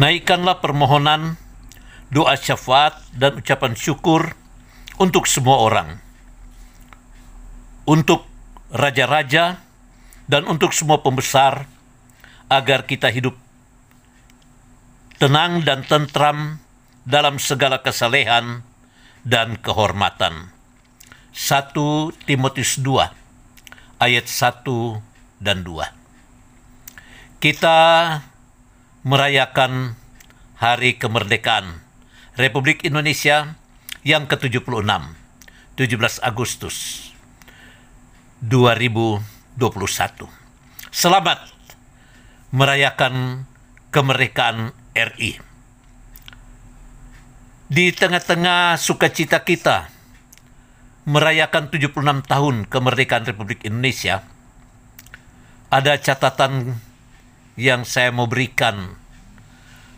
Naikkanlah permohonan, doa syafaat, dan ucapan syukur untuk semua orang. Untuk raja-raja dan untuk semua pembesar, agar kita hidup tenang dan tentram dalam segala kesalehan dan kehormatan. 1 Timotius 2 ayat 1 dan 2. Kita merayakan Hari Kemerdekaan Republik Indonesia yang ke-76, 17 Agustus 2021. Selamat merayakan kemerdekaan RI. Di tengah-tengah sukacita kita merayakan 76 tahun kemerdekaan Republik Indonesia, ada catatan yang saya mau berikan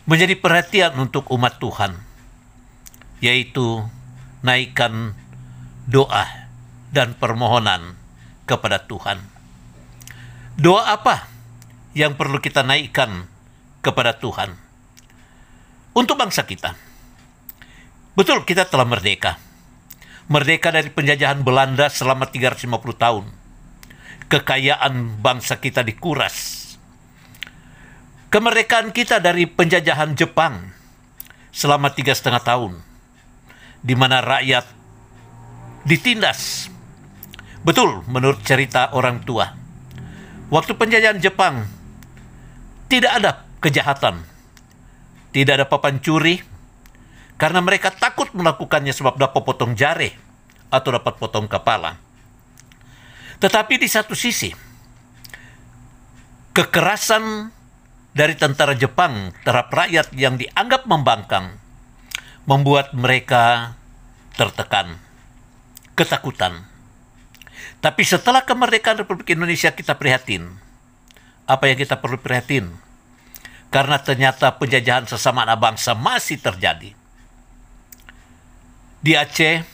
menjadi perhatian untuk umat Tuhan, yaitu naikkan doa dan permohonan kepada Tuhan. Doa apa yang perlu kita naikkan kepada Tuhan? Untuk bangsa kita. Betul kita telah merdeka. Merdeka dari penjajahan Belanda selama 350 tahun. Kekayaan bangsa kita dikuras. Kemerdekaan kita dari penjajahan Jepang selama tiga setengah tahun. Di mana rakyat ditindas. Betul menurut cerita orang tua. Waktu penjajahan Jepang tidak ada kejahatan tidak ada papan curi karena mereka takut melakukannya sebab dapat potong jari atau dapat potong kepala. Tetapi di satu sisi, kekerasan dari tentara Jepang terhadap rakyat yang dianggap membangkang membuat mereka tertekan, ketakutan. Tapi setelah kemerdekaan Republik Indonesia kita prihatin. Apa yang kita perlu prihatin? karena ternyata penjajahan sesama anak bangsa masih terjadi. Di Aceh,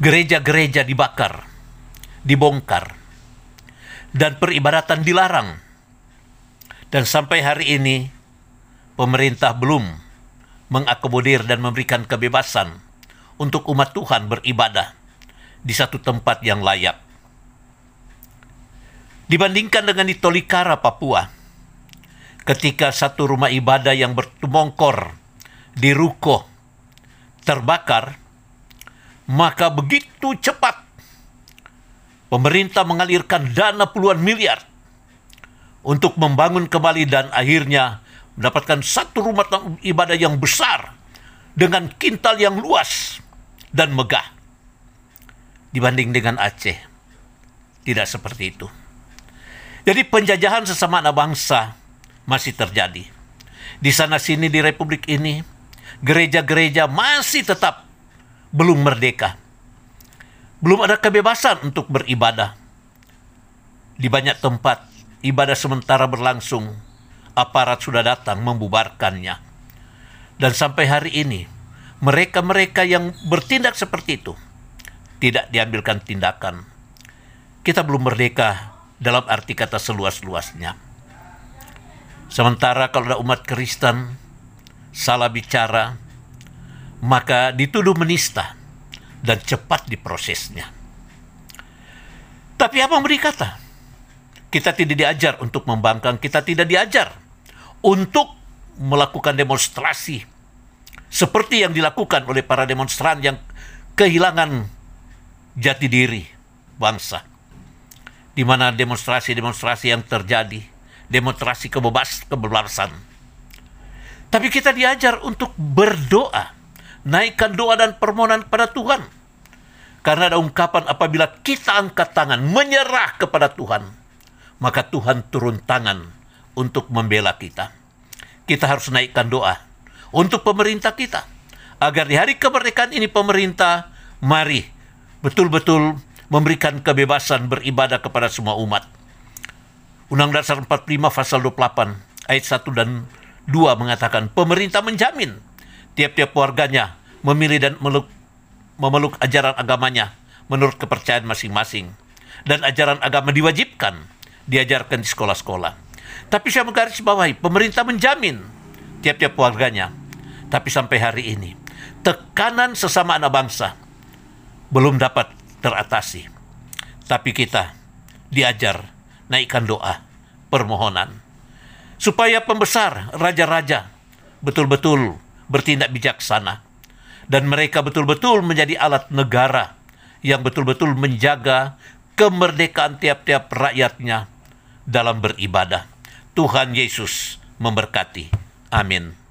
gereja-gereja dibakar, dibongkar, dan peribadatan dilarang. Dan sampai hari ini, pemerintah belum mengakomodir dan memberikan kebebasan untuk umat Tuhan beribadah di satu tempat yang layak. Dibandingkan dengan di Tolikara, Papua, ketika satu rumah ibadah yang bertumongkor di ruko terbakar, maka begitu cepat pemerintah mengalirkan dana puluhan miliar untuk membangun kembali dan akhirnya mendapatkan satu rumah ibadah yang besar dengan kintal yang luas dan megah dibanding dengan Aceh. Tidak seperti itu. Jadi penjajahan sesama anak bangsa masih terjadi. Di sana sini di republik ini, gereja-gereja masih tetap belum merdeka. Belum ada kebebasan untuk beribadah. Di banyak tempat, ibadah sementara berlangsung, aparat sudah datang membubarkannya. Dan sampai hari ini, mereka-mereka yang bertindak seperti itu tidak diambilkan tindakan. Kita belum merdeka dalam arti kata seluas-luasnya. Sementara kalau ada umat Kristen salah bicara, maka dituduh menista dan cepat diprosesnya. Tapi apa yang kata? Kita tidak diajar untuk membangkang, kita tidak diajar untuk melakukan demonstrasi seperti yang dilakukan oleh para demonstran yang kehilangan jati diri bangsa. Di mana demonstrasi-demonstrasi yang terjadi demonstrasi kebebas kebebasan. Tapi kita diajar untuk berdoa, naikkan doa dan permohonan pada Tuhan. Karena ada ungkapan apabila kita angkat tangan menyerah kepada Tuhan, maka Tuhan turun tangan untuk membela kita. Kita harus naikkan doa untuk pemerintah kita. Agar di hari kemerdekaan ini pemerintah mari betul-betul memberikan kebebasan beribadah kepada semua umat. Undang Dasar 45 pasal 28 ayat 1 dan 2 mengatakan pemerintah menjamin tiap-tiap warganya memilih dan meluk, memeluk ajaran agamanya menurut kepercayaan masing-masing. Dan ajaran agama diwajibkan diajarkan di sekolah-sekolah Tapi saya menggarisbawahi, pemerintah menjamin tiap-tiap warganya. Tapi sampai hari ini, tekanan sesama anak bangsa belum dapat teratasi. Tapi kita diajar naikkan doa, permohonan. Supaya pembesar, raja-raja, betul-betul bertindak bijaksana. Dan mereka betul-betul menjadi alat negara yang betul-betul menjaga kemerdekaan tiap-tiap rakyatnya dalam beribadah. Tuhan Yesus memberkati. Amin.